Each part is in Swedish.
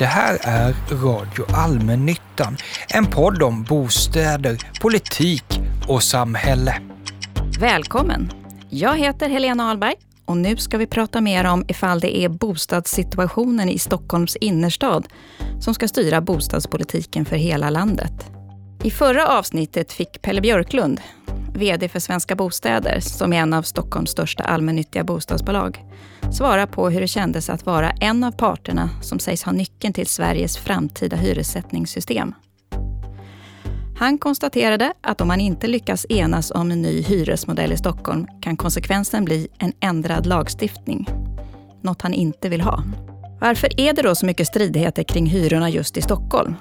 Det här är Radio Allmännyttan, en podd om bostäder, politik och samhälle. Välkommen! Jag heter Helena Ahlberg och nu ska vi prata mer om ifall det är bostadssituationen i Stockholms innerstad som ska styra bostadspolitiken för hela landet. I förra avsnittet fick Pelle Björklund, VD för Svenska Bostäder, som är en av Stockholms största allmännyttiga bostadsbolag, svara på hur det kändes att vara en av parterna som sägs ha nyckeln till Sveriges framtida hyressättningssystem. Han konstaterade att om man inte lyckas enas om en ny hyresmodell i Stockholm kan konsekvensen bli en ändrad lagstiftning. Något han inte vill ha. Varför är det då så mycket stridigheter kring hyrorna just i Stockholm?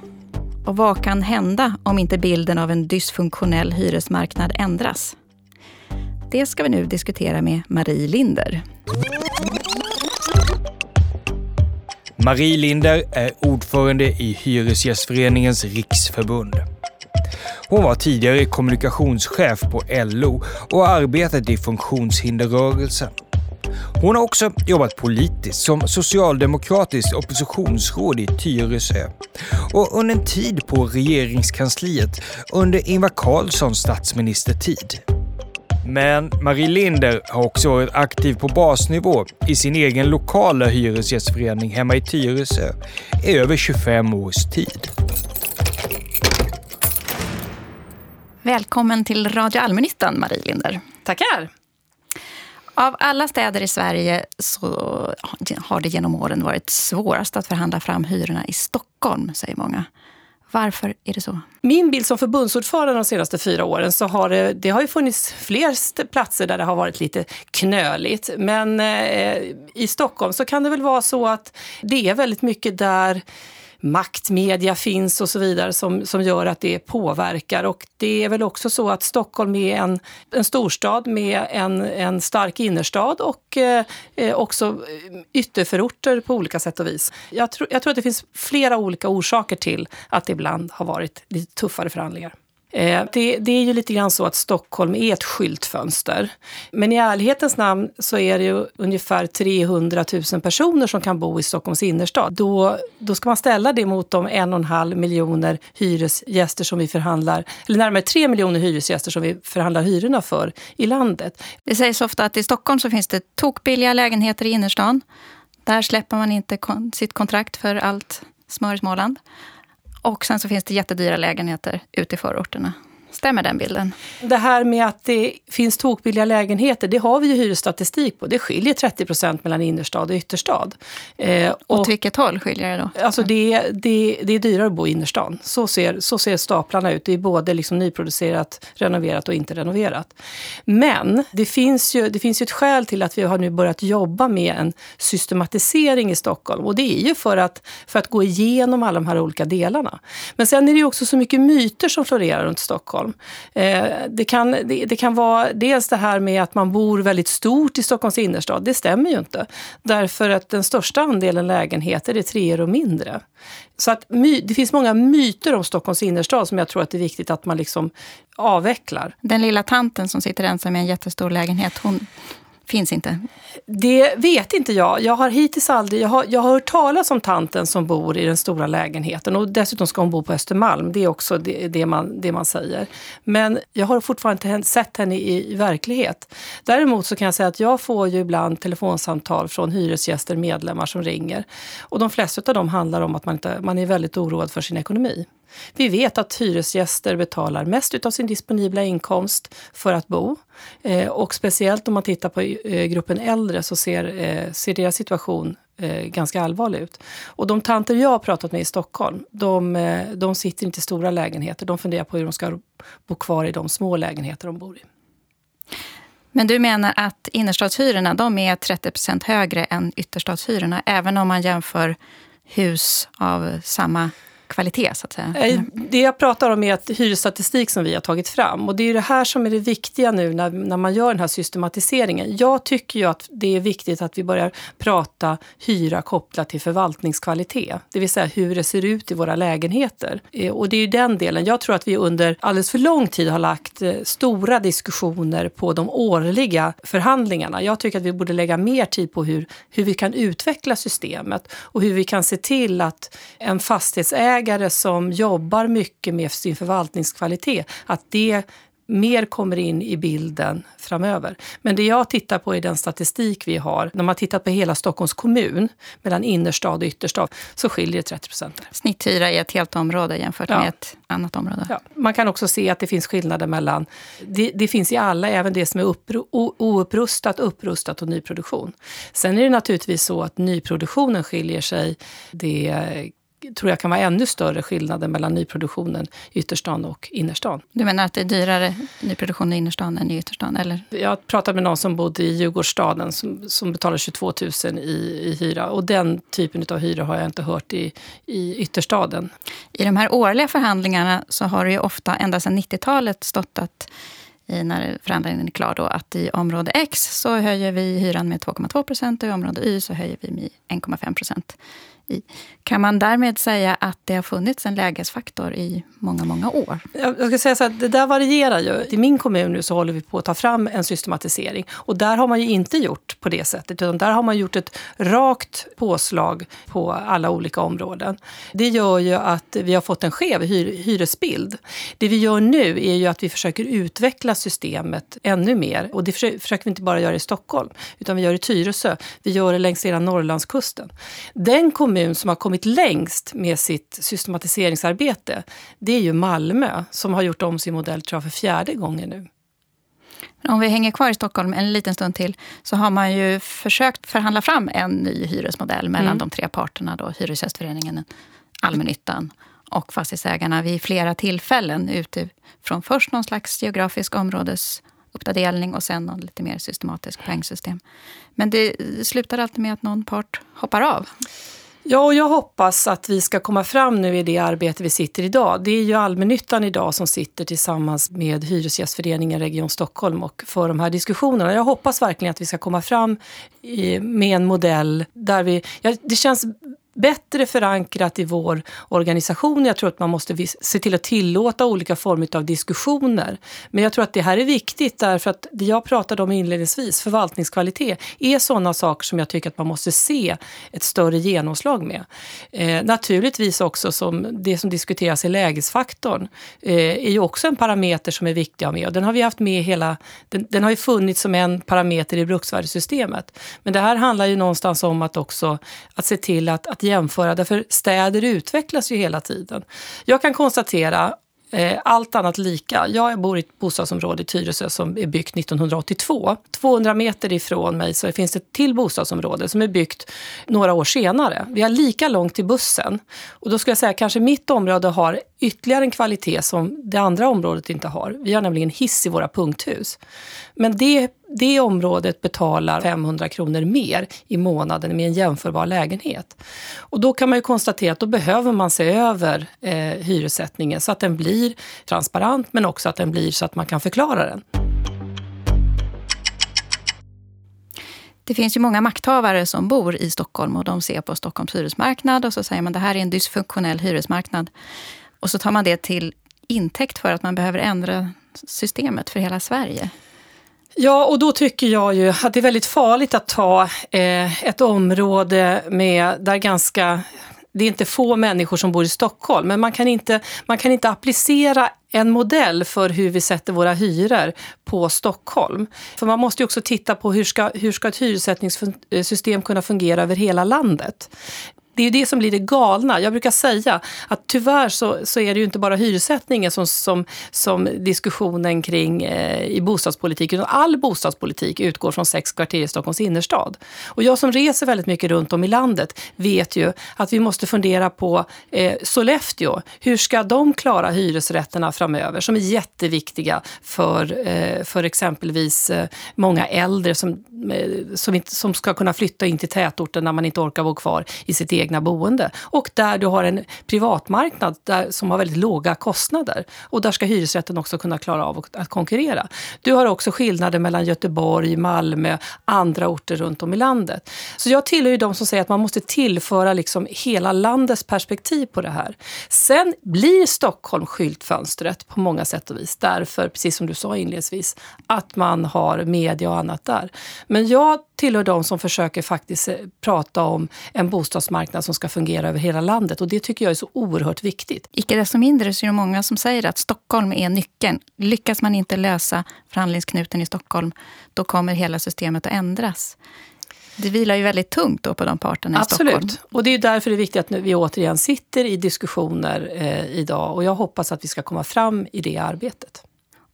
Och vad kan hända om inte bilden av en dysfunktionell hyresmarknad ändras? Det ska vi nu diskutera med Marie Linder. Marie Linder är ordförande i Hyresgästföreningens riksförbund. Hon var tidigare kommunikationschef på LO och har arbetat i funktionshinderrörelsen. Hon har också jobbat politiskt som socialdemokratiskt oppositionsråd i Tyresö och under en tid på regeringskansliet under Ingvar Carlssons statsministertid. Men Marie Linder har också varit aktiv på basnivå i sin egen lokala hyresgästförening hemma i Tyresö i över 25 års tid. Välkommen till Radio Allmännyttan, Marie Linder. Tackar. Av alla städer i Sverige så har det genom åren varit svårast att förhandla fram hyrorna i Stockholm, säger många. Varför är det så? Min bild som förbundsordförande de senaste fyra åren så har det, det har ju funnits fler platser där det har varit lite knöligt. Men eh, i Stockholm så kan det väl vara så att det är väldigt mycket där maktmedia finns och så vidare som, som gör att det påverkar. Och det är väl också så att Stockholm är en, en storstad med en, en stark innerstad och eh, också ytterförorter på olika sätt och vis. Jag, tro, jag tror att det finns flera olika orsaker till att det ibland har varit lite tuffare förhandlingar. Eh, det, det, är ju lite grann så att Stockholm är ett skyltfönster. Men i ärlighetens namn så är det ju ungefär 300 000 personer som kan bo i Stockholms innerstad. Då, då ska man ställa det mot de en och en halv miljoner hyresgäster som vi förhandlar, eller närmare tre miljoner hyresgäster som vi förhandlar hyrorna för i landet. Det sägs ofta att i Stockholm så finns det tokbilliga lägenheter i innerstan. Där släpper man inte kon sitt kontrakt för allt smör i Småland. Och sen så finns det jättedyra lägenheter ute i förorterna. Stämmer den bilden? Det här med att det finns tokbilliga lägenheter, det har vi ju hyresstatistik på. Det skiljer 30 procent mellan innerstad och ytterstad. Eh, och, Åt vilket håll skiljer det då? Alltså det, det, det är dyrare att bo i innerstan. Så ser, så ser staplarna ut. Det är både liksom nyproducerat, renoverat och inte renoverat. Men det finns, ju, det finns ju ett skäl till att vi har nu börjat jobba med en systematisering i Stockholm. Och det är ju för att, för att gå igenom alla de här olika delarna. Men sen är det ju också så mycket myter som florerar runt Stockholm. Stockholm. Eh, det, kan, det, det, kan vara dels det här med att man bor väldigt stort i Stockholms innerstad. Det stämmer ju inte. Därför att den största andelen lägenheter är treor och mindre. Så att my, det finns många myter om Stockholms innerstad som jag tror att det är viktigt att man liksom avvecklar. Den lilla tanten som sitter ensam i en jättestor lägenhet, hon Finns inte? Det vet inte jag. Jag har hittills aldrig... Jag har, jag har hört talas om tanten som bor i den stora lägenheten. Och dessutom ska hon bo på Östermalm. Det är också det, det, man, det man säger. Men jag har fortfarande inte sett henne i, i, verklighet. Däremot så kan jag säga att jag får ju ibland telefonsamtal från hyresgäster, medlemmar som ringer. Och de flesta av dem handlar om att man, inte, man är väldigt oroad för sin ekonomi. Vi vet att hyresgäster betalar mest av sin disponibla inkomst för att bo. Eh, och speciellt om man tittar på eh, gruppen äldre så ser, eh, ser deras situation ganska allvarlig ut. Och de tanter jag har pratat med i Stockholm, de, de sitter inte i stora lägenheter. De funderar på hur de ska bo kvar i de små lägenheter de bor i. Men du menar att innerstadshyrorna de är 30% högre än ytterstadshyrorna, även om man jämför hus av samma kvalitet så att säga? Eh, det jag pratar om är att hyresstatistik som vi har tagit fram. Och det är det här som är det viktiga nu när, när man gör den här systematiseringen. Jag tycker ju att det är viktigt att vi börjar prata hyra kopplat till förvaltningskvalitet. Det vill säga hur det ser ut i våra lägenheter. Eh, och det är ju den delen. Jag tror att vi under alldeles för lång tid har lagt eh, stora diskussioner på de årliga förhandlingarna. Jag tycker att vi borde lägga mer tid på hur, hur vi kan utveckla systemet och hur vi kan se till att en fastighetsägare som jobbar mycket med sin förvaltningskvalitet, att det mer kommer in i bilden framöver. Men det jag tittar på i den statistik vi har, när man tittar på hela Stockholms kommun, mellan innerstad och ytterstad, så skiljer det 30 procent. Snitthyra i ett helt område jämfört ja. med ett annat område. Ja. Man kan också se att det finns skillnader mellan, det, det finns i alla, även det som är uppru, oupprustat, upprustat och nyproduktion. Sen är det naturligtvis så att nyproduktionen skiljer sig. Det tror jag kan vara ännu större skillnader mellan nyproduktionen i ytterstan och innerstan. Du menar att det är dyrare nyproduktion i innerstan än i ytterstan? Eller? Jag pratade med någon som bodde i Djurgårdsstaden som, som betalar 22 000 i, i hyra. Och den typen av hyra har jag inte hört i, i ytterstaden. I de här årliga förhandlingarna så har det ju ofta ända sedan 90-talet stått att i när förändringen är klar, då, att i område X så höjer vi hyran med 2,2 procent och i område Y så höjer vi med 1,5 procent i. Kan man därmed säga att det har funnits en lägesfaktor i många, många år? Jag ska säga så här, det där varierar ju. I min kommun nu så håller vi på att ta fram en systematisering. Och där har man ju inte gjort på det sättet, utan där har man gjort ett rakt påslag på alla olika områden. Det gör ju att vi har fått en skev hyr hyresbild. Det vi gör nu är ju att vi försöker utveckla systemet ännu mer. Och det försöker vi inte bara göra i Stockholm, utan vi gör det i Tyresö. Vi gör det längs hela Norrlandskusten. Den kommun kommun som har kommit längst med sitt systematiseringsarbete, det är ju Malmö som har gjort om sin modell tror jag, för fjärde gången nu. Om vi hänger kvar i Stockholm en liten stund till så har man ju försökt förhandla fram en ny hyresmodell mellan mm. de tre parterna, då, Hyresgästföreningen, allmännyttan och fastighetsägarna vid flera tillfällen utifrån först någon slags geografisk områdesuppdelning och sen någon lite mer systematisk poängsystem. Men det slutar alltid med att någon part hoppar av. Ja, och jag hoppas att vi ska komma fram nu i det arbete vi sitter idag. Det är ju allmännyttan idag som sitter tillsammans med Hyresgästföreningen Region Stockholm och för de här diskussionerna. Jag hoppas verkligen att vi ska komma fram med en modell där vi... Ja, det känns bättre förankrat i vår organisation. Jag tror att man måste se till att tillåta olika former av diskussioner. Men jag tror att det här är viktigt därför att det jag pratade om inledningsvis, förvaltningskvalitet, är sådana saker som jag tycker att man måste se ett större genomslag med. Eh, naturligtvis också som det som diskuteras i lägesfaktorn eh, är ju också en parameter som är viktig att ha med. Och den har vi haft med hela, den, den har ju funnits som en parameter i bruksvärdessystemet. Men det här handlar ju någonstans om att också att se till att, att jämföra, därför städer utvecklas ju hela tiden. Jag kan konstatera Eh, allt annat lika. Jag bor i ett bostadsområde i Tyresö som är byggt 1982. 200 meter ifrån mig så finns det ett till bostadsområde som är byggt några år senare. Vi har lika långt till bussen. Och då skulle jag säga kanske mitt område har ytterligare en kvalitet som det andra området inte har. Vi har nämligen hiss i våra punkthus. Men det, det området betalar 500 kronor mer i månaden med en jämförbar lägenhet. Och då kan man ju konstatera att då behöver man se över eh, hyressättningen så att den blir transparent men också att den blir så att man kan förklara den. Det finns ju många makthavare som bor i Stockholm och de ser på Stockholms hyresmarknad och så säger man att det här är en dysfunktionell hyresmarknad. Och så tar man det till intäkt för att man behöver ändra systemet för hela Sverige. Ja, och då tycker jag ju att det är väldigt farligt att ta eh, ett område med, där ganska det är inte få människor som bor i Stockholm, men man kan inte, man kan inte applicera en modell för hur vi sätter våra hyror på Stockholm. För man måste ju också titta på hur ska, hur ska ett hyressättningssystem eh, kunna fungera över hela landet det är ju det som blir det galna. Jag brukar säga att tyvärr så, så är det ju inte bara hyressättningen som, som, som diskussionen kring eh, i bostadspolitiken. utan All bostadspolitik utgår från sex kvarter i Stockholms innerstad. Och jag som reser väldigt mycket runt om i landet vet ju att vi måste fundera på eh, Sollefteå. Hur ska de klara hyresrätterna framöver som är jätteviktiga för, eh, för exempelvis eh, många äldre som, eh, som, inte, som ska kunna flytta in till tätorten när man inte orkar bo kvar i sitt eget egna boende och där du har en privatmarknad där, som har väldigt låga kostnader. Och där ska hyresrätten också kunna klara av att konkurrera. Du har också skillnader mellan Göteborg, Malmö, andra orter runt om i landet. Så jag tillhör ju de som säger att man måste tillföra liksom hela landets perspektiv på det här. Sen blir Stockholm skyltfönstret på många sätt och vis. Därför, precis som du sa inledningsvis, att man har media och annat där. Men jag tillhör de som försöker faktiskt eh, prata om en bostadsmarknad som ska fungera över hela landet. Och det tycker jag är så oerhört viktigt. Icke desto mindre så är det många som säger att Stockholm är nyckeln. Lyckas man inte lösa förhandlingsknuten i Stockholm, då kommer hela systemet att ändras. Det vilar ju väldigt tungt då på de parterna Absolut. i Stockholm. Absolut. Och det är därför det är viktigt att vi återigen sitter i diskussioner eh, idag. Och jag hoppas att vi ska komma fram i det arbetet.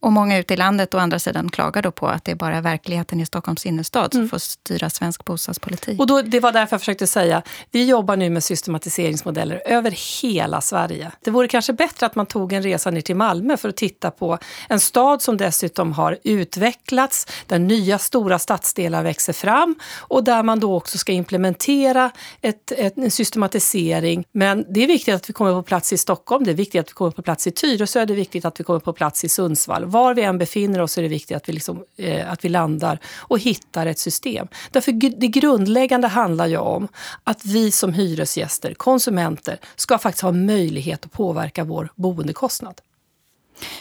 Och många ute i landet å andra sidan klagar då på att det är bara verkligheten i Stockholms innerstad som mm. får styra svensk bostadspolitik. Och då, det var därför jag försökte säga, vi jobbar nu med systematiseringsmodeller över hela Sverige. Det vore kanske bättre att man tog en resa ner till Malmö för att titta på en stad som dessutom har utvecklats, där nya stora stadsdelar växer fram och där man då också ska implementera ett, ett, en systematisering. Men det är viktigt att vi kommer på plats i Stockholm, det är viktigt att vi kommer på plats i Tyresö, det är viktigt att vi kommer på plats i Sundsvall var vi än befinner oss är det viktigt att vi, liksom, eh, att vi landar och hittar ett system. Därför det grundläggande handlar ju om att vi som hyresgäster, konsumenter, ska faktiskt ha möjlighet att påverka vår boendekostnad.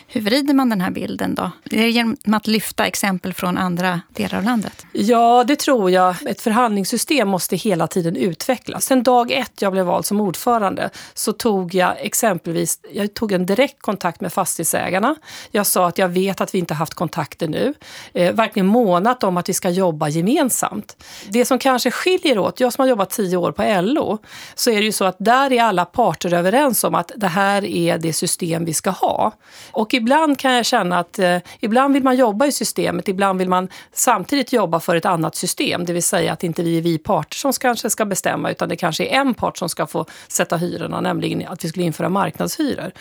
Hur vrider man den här bilden då? Är det genom att lyfta exempel från andra delar av landet? Ja, det tror jag. Ett förhandlingssystem måste hela tiden utvecklas. Sen dag ett jag blev vald som ordförande så tog jag exempelvis jag tog en direkt kontakt med fastighetsägarna. Jag sa att jag vet att vi inte haft kontakter nu. Eh, verkligen månat om att vi ska jobba gemensamt. Det som kanske skiljer åt, jag som har jobbat tio år på LO, så är det ju så att där är alla parter överens om att det här är det system vi ska ha. Och ibland kan jag känna att eh, ibland vill man jobba i systemet, ibland vill man samtidigt jobba för ett annat system. Det vill säga att inte vi är vi parter som kanske ska bestämma utan det kanske är en part som ska få sätta hyrorna, nämligen att vi skulle införa marknadshyror.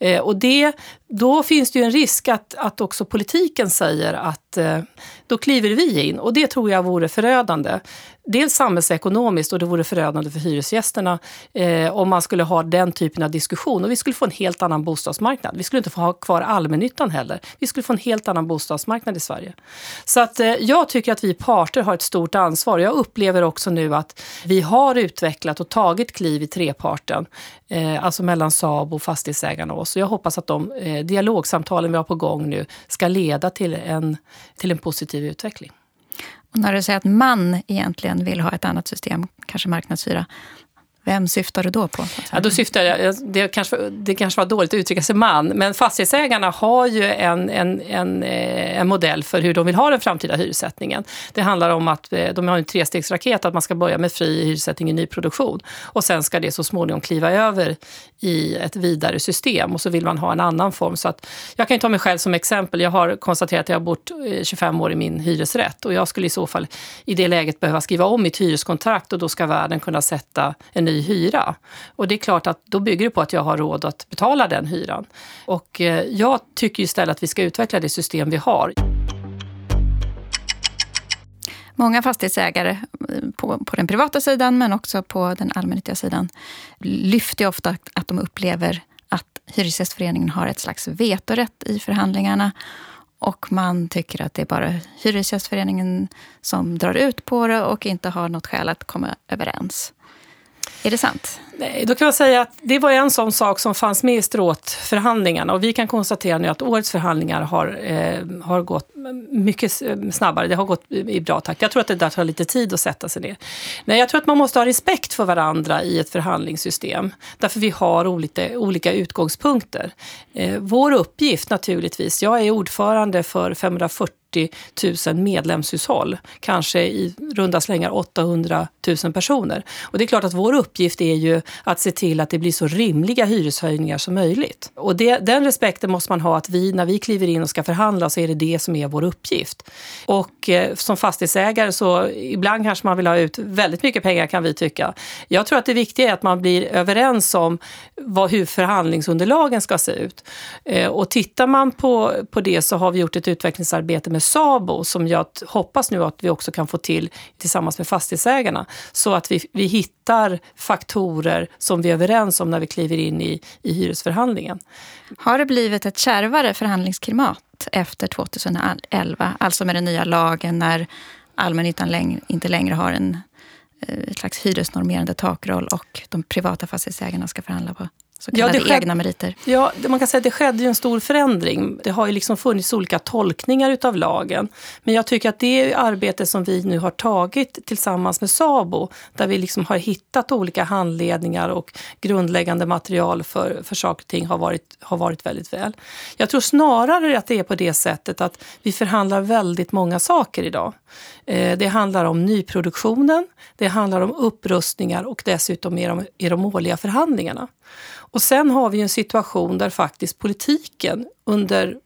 Eh, och det, då finns det ju en risk att, att också politiken säger att eh, då kliver vi in och det tror jag vore förödande dels samhällsekonomiskt och det vore förödande för hyresgästerna eh, om man skulle ha den typen av diskussion. Och vi skulle få en helt annan bostadsmarknad. Vi skulle inte få ha kvar allmännyttan heller. Vi skulle få en helt annan bostadsmarknad i Sverige. Så att, eh, jag tycker att vi parter har ett stort ansvar. Jag upplever också nu att vi har utvecklat och tagit kliv i treparten. Eh, alltså mellan Sabo, fastighetsägarna och oss. Och jag hoppas att de eh, dialogsamtalen vi har på gång nu ska leda till en, till en positiv utveckling. Och när du säger att man egentligen vill ha ett annat system, kanske marknadshyra, vem syftar du då på? Ja, då syftar jag, det, kanske, det kanske var dåligt att uttrycka sig man, men fastighetsägarna har ju en, en, en, eh, en modell för hur de vill ha den framtida hyressättningen. Det handlar om att eh, de har en trestegsraket, att man ska börja med fri hyressättning i nyproduktion och sen ska det så småningom kliva över i ett vidare system och så vill man ha en annan form. Så att, jag kan ta mig själv som exempel. Jag har konstaterat att jag har bott eh, 25 år i min hyresrätt och jag skulle i så fall i det läget behöva skriva om mitt hyreskontrakt och då ska värden kunna sätta en ny hyra. Och det är klart att då bygger det på att jag har råd att betala den hyran. Och eh, jag tycker istället att vi ska utveckla det system vi har. Många fastighetsägare eh, på, på den privata sidan men också på den allmännyttiga sidan lyfter ofta att de upplever att Hyresgästföreningen har ett slags vetorätt i förhandlingarna och man tycker att det är bara Hyresgästföreningen som drar ut på det och inte har något skäl att komma överens. Är det sant? Nej, då kan man säga att det var en sån sak som fanns med i stråtförhandlingarna och vi kan konstatera nu att årets förhandlingar har, eh, har gått mycket snabbare. Det har gått i bra takt. Jag tror att det där tar lite tid att sätta sig ner. Nej, jag tror att man måste ha respekt för varandra i ett förhandlingssystem. Därför vi har olika, olika utgångspunkter. Eh, vår uppgift naturligtvis, jag är ordförande för 540 000 medlemshushåll. Kanske i runda slängar 800 000 personer. Och det är klart att vår uppgift är ju att se till att det blir så rimliga hyreshöjningar som möjligt. Och det, den respekten måste man ha att vi, när vi kliver in och ska förhandla så är det det som är vår uppgift. Och eh, som fastighetsägare så ibland kanske man vill ha ut väldigt mycket pengar kan vi tycka. Jag tror att det viktiga är att man blir överens om vad, hur förhandlingsunderlagen ska se ut. Eh, och tittar man på, på det så har vi gjort ett utvecklingsarbete med SABO som jag hoppas nu att vi också kan få till tillsammans med fastighetsägarna. Så att vi, vi hittar faktorer som vi är överens om när vi kliver in i, i hyresförhandlingen. Har det blivit ett kärvare förhandlingsklimat efter 2011? Alltså med den nya lagen när allmännyttan inte längre har en eh, ett slags hyresnormerande takroll och de privata fastighetsägarna ska förhandla på så kallade ja, egna meriter. Ja, man kan säga att det skedde ju en stor förändring. Det har ju liksom funnits olika tolkningar utav lagen. Men jag tycker att det arbete som vi nu har tagit tillsammans med SABO, där vi liksom har hittat olika handledningar och grundläggande material för, för saker och ting har varit, har varit väldigt väl. Jag tror snarare att det är på det sättet att vi förhandlar väldigt många saker idag. Eh, det handlar om nyproduktionen, det handlar om upprustningar och dessutom i de, i de årliga förhandlingarna. Och sen har vi en situation där faktiskt politiken under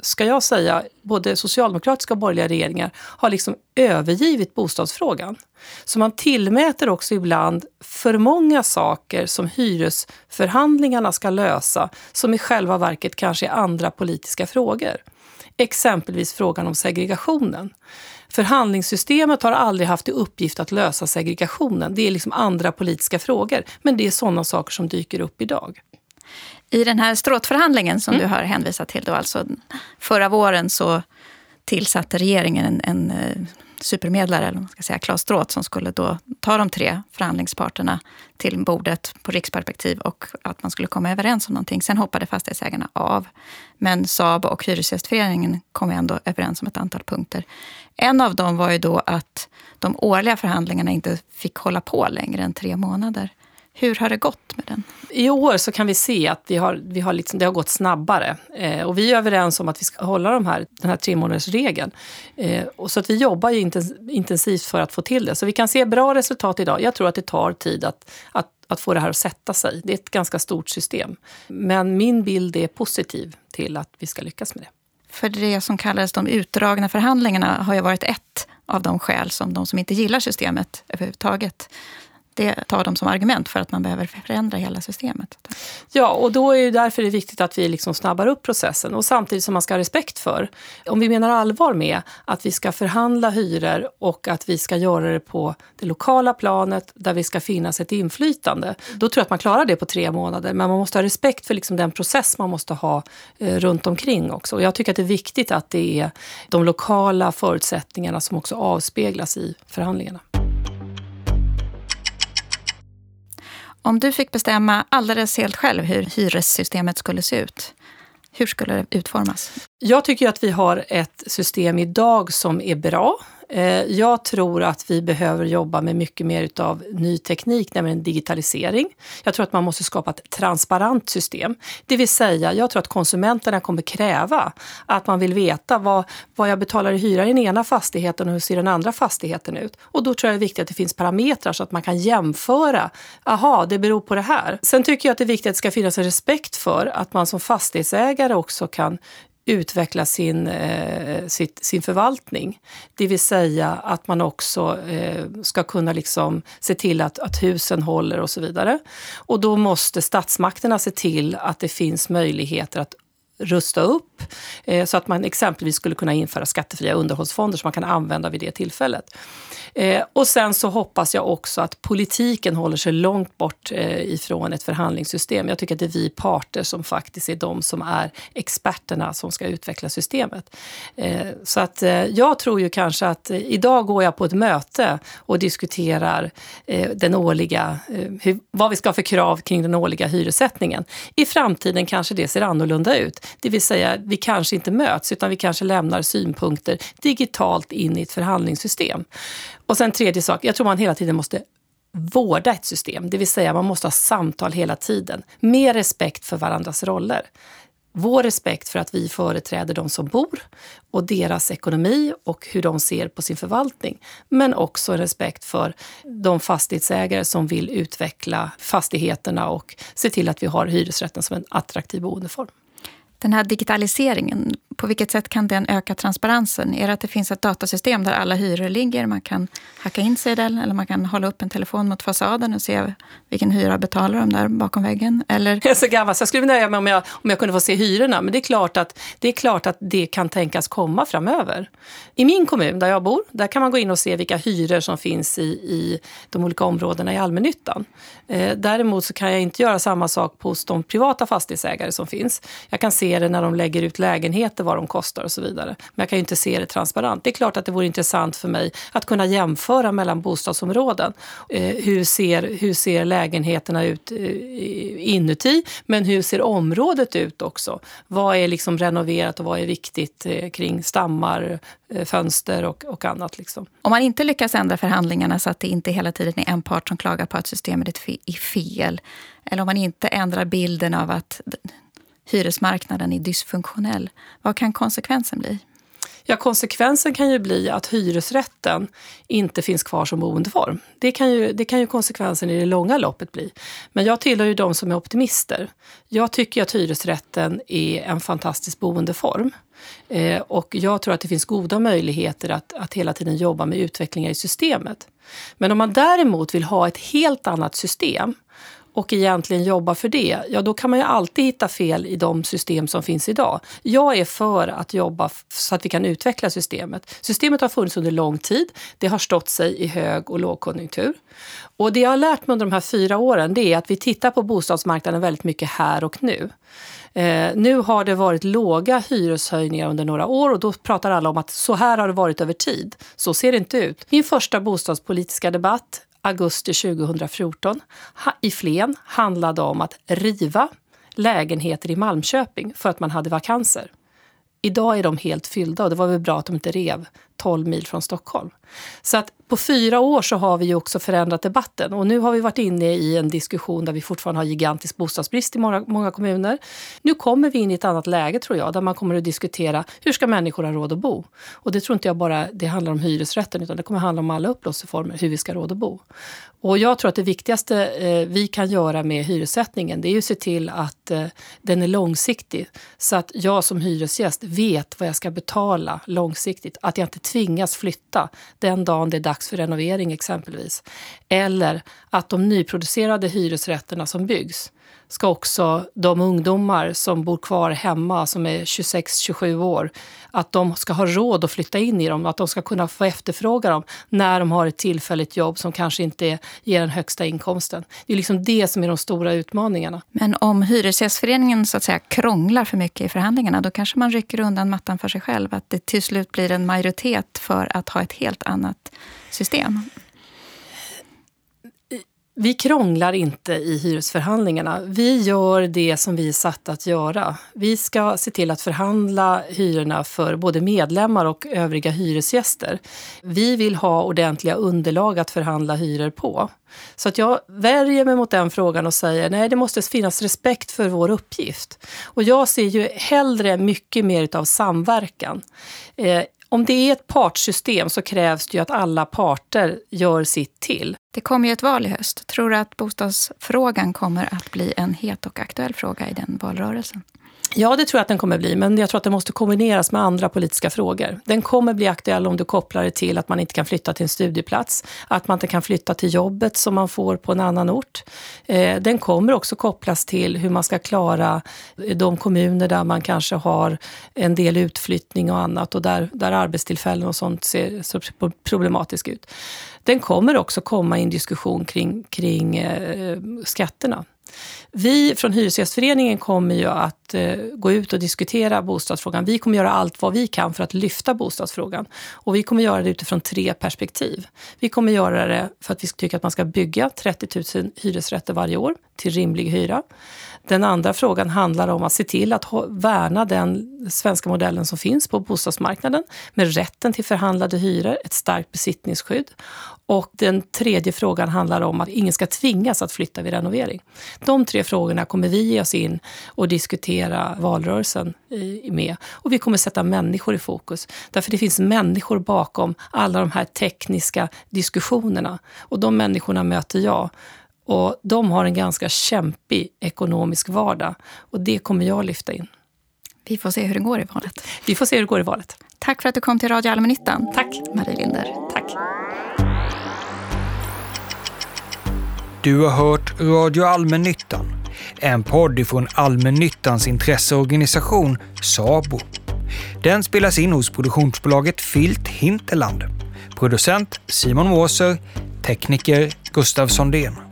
ska jag säga, både socialdemokratiska och borgerliga regeringar har liksom övergivit bostadsfrågan. Så man tillmäter också ibland för många saker som hyresförhandlingarna ska lösa som i själva verket kanske är andra politiska frågor. Exempelvis frågan om segregationen. Förhandlingssystemet har aldrig haft i uppgift att lösa segregationen. Det är liksom andra politiska frågor. Men det är sådana saker som dyker upp idag. I den här stråtförhandlingen som mm. du har hänvisat till, då, alltså förra våren så tillsatte regeringen en, en eh, supermedlare, eller man ska säga Claes Stråth, som skulle då ta de tre förhandlingsparterna till bordet på riksperspektiv och att man skulle komma överens om någonting. Sen hoppade fastighetsägarna av. Men Saab och Hyresgästföreningen kom ändå överens om ett antal punkter. En av dem var ju då att de årliga förhandlingarna inte fick hålla på längre än tre månader. Hur har det gått med den? I år så kan vi se att vi har, vi har liksom, det har gått snabbare. Eh, och vi är överens om att vi ska hålla de här, den här tremånadersregeln. Eh, och så att vi jobbar intensivt för att få till det. Så vi kan se bra resultat idag. Jag tror att det tar tid att, att, att få det här att sätta sig. Det är ett ganska stort system. Men min bild är positiv till att vi ska lyckas med det. För det som kallades de utdragna förhandlingarna har ju varit ett av de skäl som de som inte gillar systemet överhuvudtaget det tar de som argument för att man behöver förändra hela systemet. Ja, och då är det därför det är viktigt att vi liksom snabbar upp processen och samtidigt som man ska ha respekt för, om vi menar allvar med att vi ska förhandla hyror och att vi ska göra det på det lokala planet där vi ska finnas ett inflytande, då tror jag att man klarar det på tre månader. Men man måste ha respekt för liksom den process man måste ha eh, runt omkring också. Och jag tycker att det är viktigt att det är de lokala förutsättningarna som också avspeglas i förhandlingarna. Om du fick bestämma alldeles helt själv hur hyressystemet skulle se ut, hur skulle det utformas? Jag tycker att vi har ett system idag som är bra. Eh, jag tror att vi behöver jobba med mycket mer av ny teknik, nämligen digitalisering. Jag tror att man måste skapa ett transparent system. Det vill säga, jag tror att konsumenterna kommer kräva att man vill veta vad, vad jag betalar i hyra i den ena fastigheten och hur ser den andra fastigheten ut. Och då tror jag det är viktigt att det finns parametrar så att man kan jämföra. Aha, det beror på det här. Sen tycker jag att det är viktigt att det ska finnas en respekt för att man som fastighetsägare också kan utveckla sin, eh, sitt, sin förvaltning. Det vill säga att man också eh, ska kunna liksom se till att, att husen håller och så vidare. Och då måste statsmakterna se till att det finns möjligheter att rusta upp eh, så att man exempelvis skulle kunna införa skattefria underhållsfonder som man kan använda vid det tillfället. Eh, och sen så hoppas jag också att politiken håller sig långt bort eh, ifrån ett förhandlingssystem. Jag tycker att det är vi parter som faktiskt är de som är experterna som ska utveckla systemet. Eh, så att eh, jag tror ju kanske att eh, idag går jag på ett möte och diskuterar eh, den årliga, vad vi ska ha för krav kring den årliga hyressättningen. I framtiden kanske det ser annorlunda ut. Det vill säga, vi kanske inte möts utan vi kanske lämnar synpunkter digitalt in i ett förhandlingssystem. Och sen tredje sak, jag tror man hela tiden måste vårda ett system. Det vill säga man måste ha samtal hela tiden. Mer respekt för varandras roller. Vår respekt för att vi företräder de som bor och deras ekonomi och hur de ser på sin förvaltning. Men också respekt för de fastighetsägare som vill utveckla fastigheterna och se till att vi har hyresrätten som en attraktiv boendeform. Den här digitaliseringen, på vilket sätt kan den öka transparensen? Är det att det finns ett datasystem där alla hyror ligger? Man kan hacka in sig i den eller man kan hålla upp en telefon mot fasaden och se vilken hyra betalar de där bakom väggen? Eller? Jag är så gammal så jag skulle nöja mig om jag, om jag kunde få se hyrorna. Men det är, klart att, det är klart att det kan tänkas komma framöver. I min kommun där jag bor, där kan man gå in och se vilka hyror som finns i, i de olika områdena i allmännyttan. Eh, däremot så kan jag inte göra samma sak hos de privata fastighetsägare som finns. Jag kan se det när de lägger ut lägenheter, vad de kostar och så vidare. Men jag kan ju inte se det transparent. Det är klart att det vore intressant för mig att kunna jämföra mellan bostadsområden. Eh, hur, ser, hur ser lägenheterna ut eh, inuti? Men hur ser området ut också? Vad är liksom renoverat och vad är viktigt eh, kring stammar, eh, fönster och, och annat? Liksom. Om man inte lyckas ändra förhandlingarna så att det inte hela tiden är en part som klagar på att systemet är fel, eller om man inte ändrar bilden av att hyresmarknaden är dysfunktionell. Vad kan konsekvensen bli? Ja, konsekvensen kan ju bli att hyresrätten inte finns kvar som boendeform. Det kan, ju, det kan ju konsekvensen i det långa loppet bli. Men jag tillhör ju de som är optimister. Jag tycker att hyresrätten är en fantastisk boendeform. Eh, och jag tror att det finns goda möjligheter att, att hela tiden jobba med utvecklingar i systemet. Men om man däremot vill ha ett helt annat system och egentligen jobba för det, ja då kan man ju alltid hitta fel i de system som finns idag. Jag är för att jobba så att vi kan utveckla systemet. Systemet har funnits under lång tid. Det har stått sig i hög och lågkonjunktur. Och det jag har lärt mig under de här fyra åren det är att vi tittar på bostadsmarknaden väldigt mycket här och nu. Eh, nu har det varit låga hyreshöjningar under några år och då pratar alla om att så här har det varit över tid. Så ser det inte ut. Min första bostadspolitiska debatt augusti 2014 i Flen handlade om att riva lägenheter i Malmköping för att man hade vakanser. Idag är de helt fyllda och det var väl bra att de inte rev 12 mil från Stockholm. Så att på fyra år så har vi ju också förändrat debatten och nu har vi varit inne i en diskussion där vi fortfarande har gigantisk bostadsbrist i många, många kommuner. Nu kommer vi in i ett annat läge tror jag, där man kommer att diskutera hur ska människor ha råd att bo? Och det tror inte jag bara det handlar om hyresrätten utan det kommer handla om alla upplåtelseformer, hur vi ska ha råd att bo. Och jag tror att det viktigaste eh, vi kan göra med hyressättningen det är ju att se till att eh, den är långsiktig. Så att jag som hyresgäst vet vad jag ska betala långsiktigt. Att jag inte tvingas flytta den dagen det är dags för renovering exempelvis. Eller att de nyproducerade hyresrätterna som byggs ska också de ungdomar som bor kvar hemma, som är 26-27 år, att de ska ha råd att flytta in i dem, att de ska kunna få efterfråga dem när de har ett tillfälligt jobb som kanske inte ger den högsta inkomsten. Det är liksom det som är de stora utmaningarna. Men om Hyresgästföreningen så att säga krånglar för mycket i förhandlingarna, då kanske man rycker undan mattan för sig själv. Att det till slut blir en majoritet för att ha ett helt annat system. Vi krånglar inte i hyresförhandlingarna. Vi gör det som vi är satta att göra. Vi ska se till att förhandla hyrorna för både medlemmar och övriga hyresgäster. Vi vill ha ordentliga underlag att förhandla hyror på. Så att jag värjer mig mot den frågan och säger nej, det måste finnas respekt för vår uppgift. Och jag ser ju hellre mycket mer av samverkan. Eh, om det är ett partssystem så krävs det ju att alla parter gör sitt till. Det kommer ju ett val i höst. Tror du att bostadsfrågan kommer att bli en het och aktuell fråga i den valrörelsen? Ja, det tror jag att den kommer bli, men jag tror att den måste kombineras med andra politiska frågor. Den kommer bli aktuell om du kopplar det till att man inte kan flytta till en studieplats, att man inte kan flytta till jobbet som man får på en annan ort. Eh, den kommer också kopplas till hur man ska klara eh, de kommuner där man kanske har en del utflyttning och annat och där, där arbetstillfällen och sånt ser så problematiskt ut. Den kommer också komma i en diskussion kring, kring eh, skatterna. Vi från Hyresgästföreningen kommer ju att eh, gå ut och diskutera bostadsfrågan. Vi kommer göra allt vad vi kan för att lyfta bostadsfrågan. Och vi kommer göra det utifrån tre perspektiv. Vi kommer göra det för att vi tycker att man ska bygga 30 000 hyresrätter varje år till rimlig hyra. Den andra frågan handlar om att se till att värna den svenska modellen som finns på bostadsmarknaden med rätten till förhandlade hyror, ett starkt besittningsskydd. Och den tredje frågan handlar om att ingen ska tvingas att flytta vid renovering. De tre frågorna kommer vi ge oss in och diskutera valrörelsen med. Och vi kommer sätta människor i fokus. Därför det finns människor bakom alla de här tekniska diskussionerna. Och de människorna möter jag. Och de har en ganska kämpig ekonomisk vardag och det kommer jag lyfta in. Vi får se hur det går i valet. Vi får se hur det går i valet. Tack för att du kom till Radio Allmännyttan. Tack. Marie Linder. Tack. Du har hört Radio Allmännyttan, en podd från Allmännyttans intresseorganisation SABO. Den spelas in hos produktionsbolaget Filt Hinterland. Producent Simon Måser, tekniker Gustav Sondén.